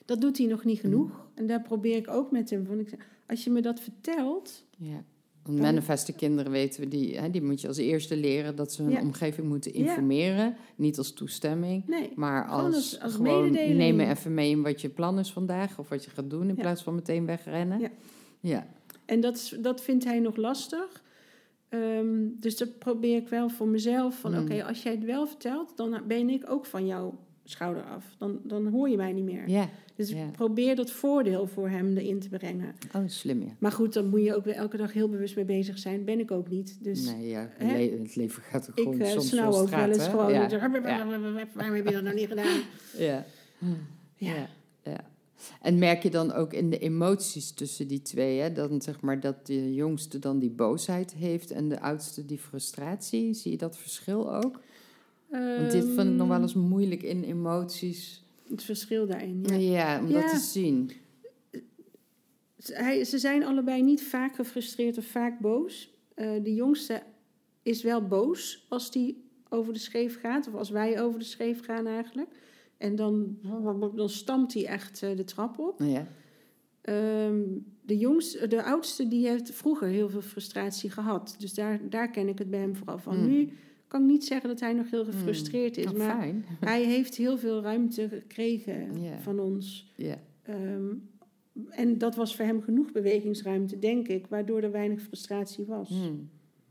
Dat doet hij nog niet Mm. genoeg. En daar probeer ik ook met hem. Want ik zeg, als je me dat vertelt. Ja. Want manifeste kinderen weten we, die, hè, die moet je als eerste leren dat ze hun Ja. omgeving moeten Ja. informeren. Niet als toestemming, Nee, maar als, als- gewoon me even mee in wat je plan is vandaag of wat je gaat doen in Ja. plaats van meteen wegrennen. Ja. ja. En dat, is- dat vindt hij nog lastig. Ehm, dus dat probeer ik wel voor mezelf. Van Mm. oké, als jij het wel vertelt, dan ben ik ook van jouw schouder af. Dan, dan hoor je mij niet meer. Ja. Dus probeer dat voordeel voor hem erin te brengen. Oh, slim ja. Maar goed, dan moet je ook weer elke dag heel bewust mee bezig zijn. Ben ik ook niet. Dus nee, ja. hè? Het leven gaat ook ik gewoon eh, soms snauw ook straat, wel eens hè? gewoon. Ja. Waarom heb je dat nou niet gedaan? Ja. Ja. Ja, ja. En merk je dan ook in de emoties tussen die twee, hè? Dan zeg maar dat de jongste dan die boosheid heeft en de oudste die frustratie. Zie je dat verschil ook? Want dit vind ik nog wel Ehm, eens moeilijk in emoties. Het verschil daarin. Ja, Ja. om Ja. dat te zien. Hij, ze zijn allebei niet vaak gefrustreerd of vaak boos. Eh, de jongste is wel boos als die over de scheef gaat, of als wij over de scheef gaan eigenlijk. En dan, dan stampt hij echt eh, de trap op. Ja. Ehm, de, jongste, de oudste die heeft vroeger heel veel frustratie gehad. Dus daar, daar ken ik het bij hem vooral van. Hmm. Nu kan ik niet zeggen dat hij nog heel gefrustreerd is, maar fijn. hij heeft heel veel ruimte gekregen van ons. Ehm, en dat was voor hem genoeg bewegingsruimte, denk ik, waardoor er weinig frustratie was. Hmm.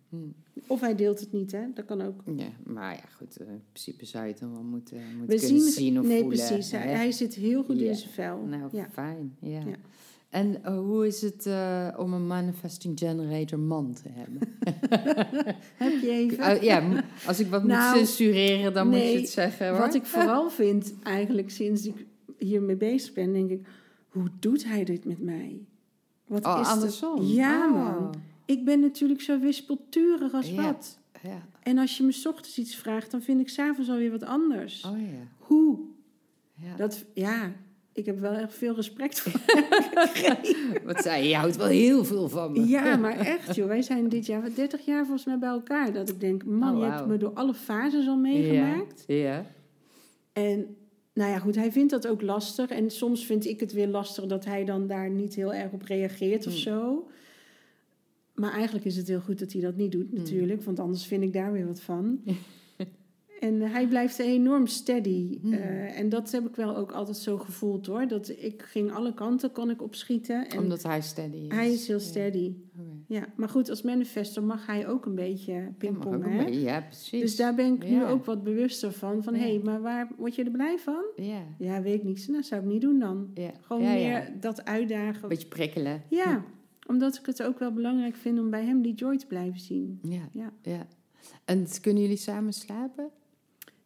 Hmm. Of hij deelt het niet, hè? Dat kan ook. ja, maar ja, goed. eh, in principe zou je het dan wel moeten, moeten We kunnen zien, zien, of nee, voelen. precies. Hij, hè? hij zit heel goed in zijn vel. Nou, ja. fijn. Ja. Ja. En eh, hoe is het eh, om een manifesting generator man te hebben? Heb je even? Uh, ja, als ik wat Nou, moet censureren, dan moet je het zeggen. Hoor. Wat ik vooral vind, eigenlijk sinds ik hiermee bezig ben, denk ik, hoe doet hij dit met mij? Wat Oh, is andersom. Ja, Oh. man. Ik ben natuurlijk zo wispelturig als Ja. wat. Ja. En als je me 's ochtends iets vraagt, dan vind ik s'avonds alweer wat anders. Oh ja. Hoe? ja. Dat, ja, ik heb wel echt veel respect voor Wat zei je? Je houdt wel heel veel van me. Ja, maar echt joh. Wij zijn dit jaar 30 jaar volgens mij bij elkaar. Dat ik denk, man, Oh, je hebt me door alle fases al meegemaakt. Ja. ja. En nou ja, goed, hij vindt dat ook lastig. En soms vind ik het weer lastig dat hij dan daar niet heel erg op reageert of Hmm. zo. Maar eigenlijk is het heel goed dat hij dat niet doet, Hmm. natuurlijk. Want anders vind ik daar weer wat van. en hij blijft enorm steady. Hmm. Eh, en dat heb ik wel ook altijd zo gevoeld hoor. Dat ik ging alle kanten kon ik opschieten. En Omdat hij steady is. hij is heel Ja. steady. Ja, maar goed, als manifestor mag hij ook een beetje Ja, pingpongen. hè? beetje. Ja, precies. Dus daar ben ik nu Ja. ook wat bewuster van. Van, Ja. hé, hey, maar waar word je er blij van? Ja, Ja, weet ik niet. Nou, zou ik niet doen dan. ja. Gewoon ja, meer ja. dat uitdagen. Beetje prikkelen. Ja, omdat ik het ook wel belangrijk vind om bij hem die joy te blijven zien. Ja, Ja. ja. En kunnen jullie samen slapen?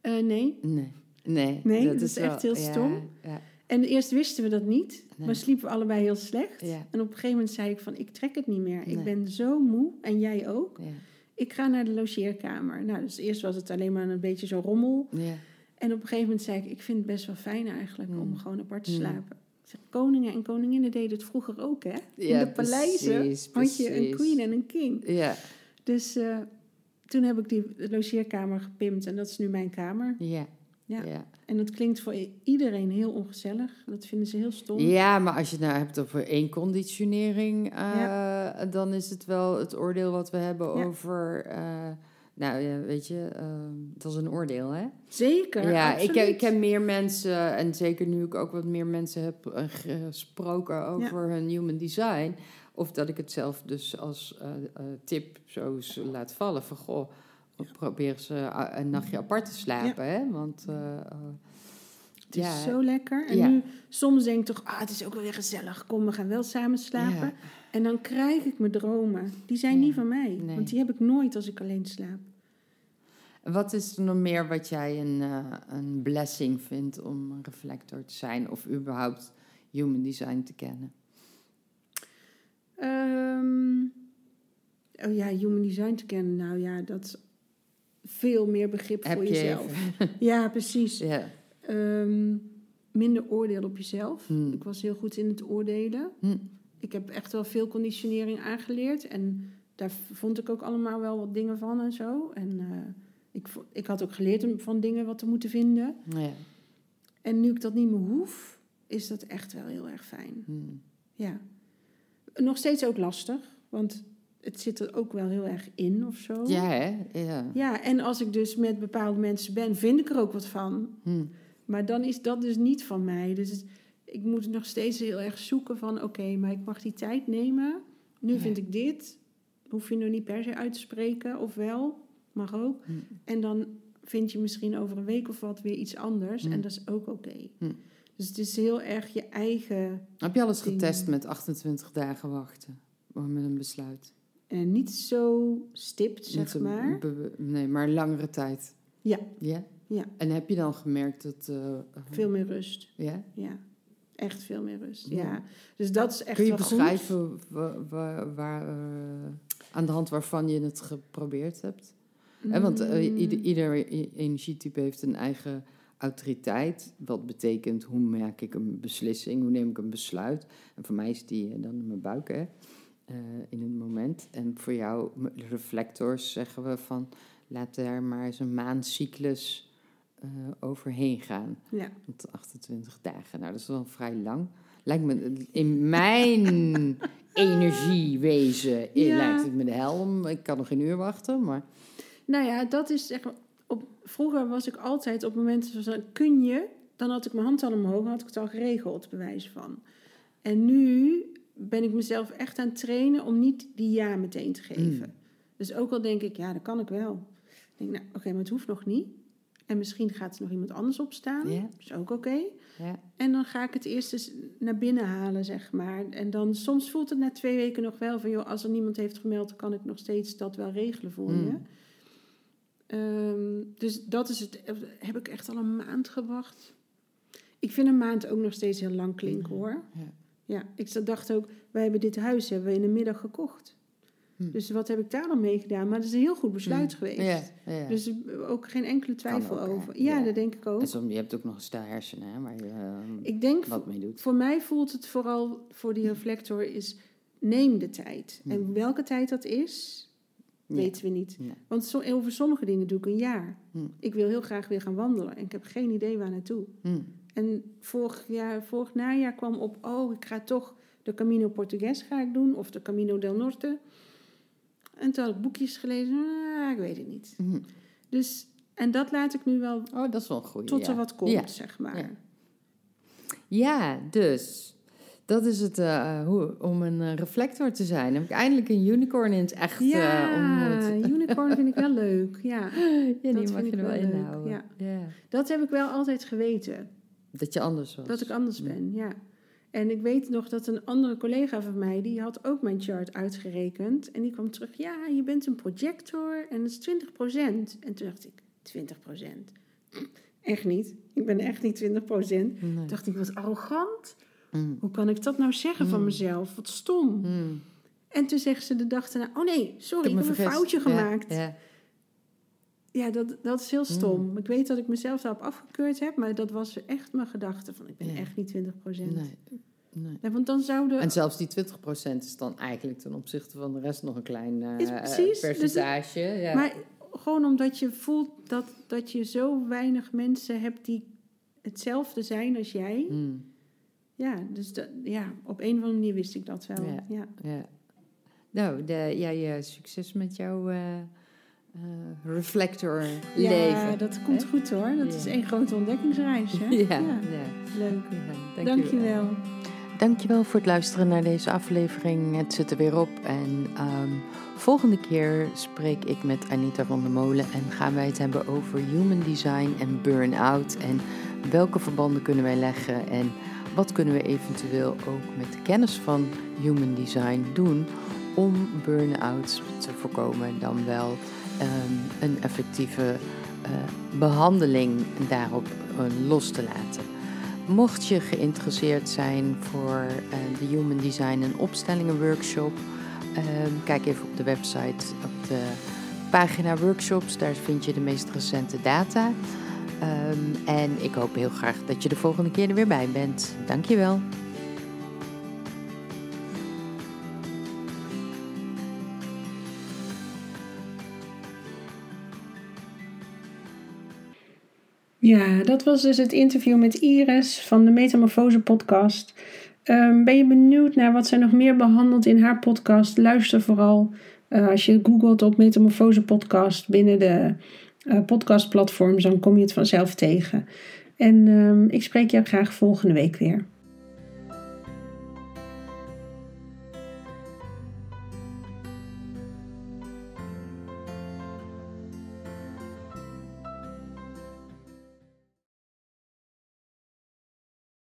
Eh, nee. Nee. Nee, Nee, dat is wel- echt heel stom. Ja, En eerst wisten we dat niet. Nee. Maar sliepen we allebei heel slecht. En op een gegeven moment zei ik van, ik trek het niet meer. Nee. Ik ben zo moe. En jij ook. ja, Ik ga naar de logeerkamer. Nou, dus eerst was het alleen maar een beetje zo rommel. ja. En op een gegeven moment zei ik, ik vind het best wel fijn eigenlijk om Mm. gewoon apart te Mm. slapen. Zeg, koningen en koninginnen deden het vroeger ook, hè? In Ja, de paleizen precies, had je een queen en een king. Ja, Dus eh, toen heb ik die logeerkamer gepimpt en dat is nu mijn kamer. ja, Ja. ja. En dat klinkt voor iedereen heel ongezellig. Dat vinden ze heel stom. Ja, maar als je het nou hebt over één conditionering, eh, dan is het wel het oordeel wat we hebben Ja. over. eh, nou ja, weet je, eh, dat is een oordeel, hè? Zeker, ja, ik, absoluut. ik ken meer mensen, en zeker nu ik ook wat meer mensen heb gesproken over hun human design, of dat ik het zelf dus als eh, eh, tip zo laat vallen van goh, probeer ze een nachtje apart te slapen, hè? Want eh, Het is ja, zo lekker. En Ja. nu, soms denk ik toch, ah, het is ook wel weer gezellig. Kom, we gaan wel samen slapen. En dan krijg ik mijn dromen. Die zijn niet van mij. Nee. Want die heb ik nooit als ik alleen slaap. Wat is er nog meer wat jij een, een blessing vindt om een reflector te zijn of überhaupt human design te kennen? Ehm, oh ja, human design te kennen. Nou ja, dat is veel meer begrip Heb voor je jezelf. Ja, precies. Ja. Ehm, minder oordeel op jezelf. Hmm. Ik was heel goed in het oordelen. Hm. Ik heb echt wel veel conditionering aangeleerd. En daar vond ik ook allemaal wel wat dingen van en zo. En eh, ik, ik had ook geleerd om van dingen wat te moeten vinden. Ja. En nu ik dat niet meer hoef, is dat echt wel heel erg fijn. Hm. Ja. Nog steeds ook lastig, want het zit er ook wel heel erg in of zo. ja, hè? Ja. Ja, en als ik dus met bepaalde mensen ben, vind ik er ook wat van. Hm. Maar dan is dat dus niet van mij. Dus het- ik moet nog steeds heel erg zoeken van... oké, maar ik mag die tijd nemen. Nu Ja. vind ik dit. Hoef je nog niet per se uit te spreken, of wel. Mag ook. Hm. En dan vind je misschien over een week of wat weer iets anders. Hm. En dat is ook oké. Hm. Dus het is heel erg je eigen... Heb je al eens Ding. getest met 28 dagen wachten? Met een besluit? En niet zo stipt, zeg Niet maar. nee, maar langere tijd. Ja, Ja? Ja. En heb je dan gemerkt dat... eh, veel meer rust. Ja? Ja, echt veel meer rust. Ja. Ja. Dus dat is echt Kun je wel beschrijven wa- wa- waar, eh, aan de hand waarvan je het geprobeerd hebt? Want eh, Mm. ieder, ieder energietype heeft een eigen autoriteit. Wat betekent hoe maak ik een beslissing, hoe neem ik een besluit. En voor mij is die eh, dan in mijn buik, hè, eh, in het moment. En voor jou, reflectors, zeggen we van laat daar maar eens een maandcyclus eh, overheen gaan. Ja. Want 28 dagen, nou dat is wel vrij lang. Lijkt me in mijn energiewezen Ja. lijkt het me de helm. Ik kan nog geen uur wachten, maar Nou ja, dat is zeg maar, op, vroeger was ik altijd op momenten van kun je, dan had ik mijn hand al omhoog en had ik het al geregeld, bewijs van. En nu ben ik mezelf echt aan het trainen om niet die ja meteen te geven. Dus ook al denk ik, ja, dat kan ik wel. Ik denk, nou, oké, maar het hoeft nog niet. En misschien gaat er nog iemand anders opstaan. Dat is ook oké. ja, En dan ga ik het eerst eens naar binnen halen, zeg maar. En dan soms voelt het na twee weken nog wel van... joh, als er niemand heeft gemeld, kan ik nog steeds dat wel regelen voor Mm. je. Ehm, dus dat is het. Heb ik echt al een maand gewacht? Ik vind een maand ook nog steeds heel lang klinken, hoor. ja. Ja, ik dacht ook, wij hebben dit huis hebben we in de middag gekocht. Hm. Dus wat heb ik daar dan mee gedaan? Maar dat is een heel goed besluit Hm. geweest. Ja, ja. Dus er ook geen enkele twijfel ook, over. Ja, Ja. dat denk ik ook. En soms, je hebt ook nog een stel hersenen hè, waar je eh, Ik denk wat mee doet. Voor mij voelt het vooral voor die reflector is neem de tijd. Hmm. En welke tijd dat is, Weten we niet. Nee. Want zo, over sommige dingen doe ik een jaar. Hm. Ik wil heel graag weer gaan wandelen en ik heb geen idee waar naartoe. Hm. En vorig, jaar, vorig najaar kwam op, oh, ik ga toch de Camino Portugues ga ik doen, of de Camino del Norte. En toen had ik boekjes gelezen, ah, ik weet het niet. Hm. Dus, en dat laat ik nu wel Oh, dat is wel goeie. tot ja. er wat komt, Ja. zeg maar. Ja. Ja, dus dat is het eh, hoe, om een eh, reflector te zijn. Heb ik eindelijk een unicorn in het echt Ja, ontmoet. unicorn vind ik wel leuk. Ja, Ja, die dat mag vind je ik er wel inhouden. ja. Dat heb ik wel altijd geweten. Dat je anders was. Dat ik anders Ja. ben, ja. En ik weet nog dat een andere collega van mij, die had ook mijn chart uitgerekend. En die kwam terug, ja, je bent een projector en dat is 20%. En toen dacht ik, 20%? Echt niet. Ik ben echt niet 20%. Nee. Toen dacht ik, wat arrogant. Mm. Hoe kan ik dat nou zeggen van Mm. mezelf? Wat stom. Mm. En toen zegt ze de dag daarna, oh nee, sorry, ik heb, een foutje gemaakt. Ja, Ja, dat, dat is heel stom. Ik weet dat ik mezelf daarop afgekeurd heb, maar dat was echt mijn gedachte van, ik ben Ja. echt niet 20%. Nee. nee. Want dan zouden... En zelfs die 20% is dan eigenlijk ten opzichte van de rest nog een klein eh, Is precies, dus percentage. ja. Maar gewoon omdat je voelt dat, dat je zo weinig mensen hebt die hetzelfde zijn als jij. Mm. Ja, dus dat, ja, op een of andere manier wist ik dat wel. Ja. Ja. Ja. Nou, de, ja, je succes met jouw eh, eh, reflector Ja, leven. dat komt hè? goed hoor. Dat Ja. is één grote ontdekkingsreis. Hè? Ja, ja. leuk. ja Dank je wel. Dankjewel voor het luisteren naar deze aflevering. Het zit er weer op. En ehm, volgende keer spreek ik met Anita van der Molen en gaan wij het hebben over human design en burn-out. En welke verbanden kunnen wij leggen en wat kunnen we eventueel ook met de kennis van human design doen om burn-outs te voorkomen dan wel ehm, een effectieve eh, behandeling daarop eh, los te laten. Mocht je geïnteresseerd zijn voor eh, de Human Design en Opstellingen Workshop, ehm, kijk even op de website, op de pagina Workshops. Daar vind je de meest recente data. Ehm, en ik hoop heel graag dat je de volgende keer er weer bij bent. Dankjewel. Ja, dat was dus het interview met Iris van de Metamorfose podcast. Ehm, ben je benieuwd naar wat zij nog meer behandelt in haar podcast? Luister vooral eh, als je googelt op Metamorfose podcast binnen de eh, podcastplatforms, dan kom je het vanzelf tegen. En ehm, ik spreek jou graag volgende week weer.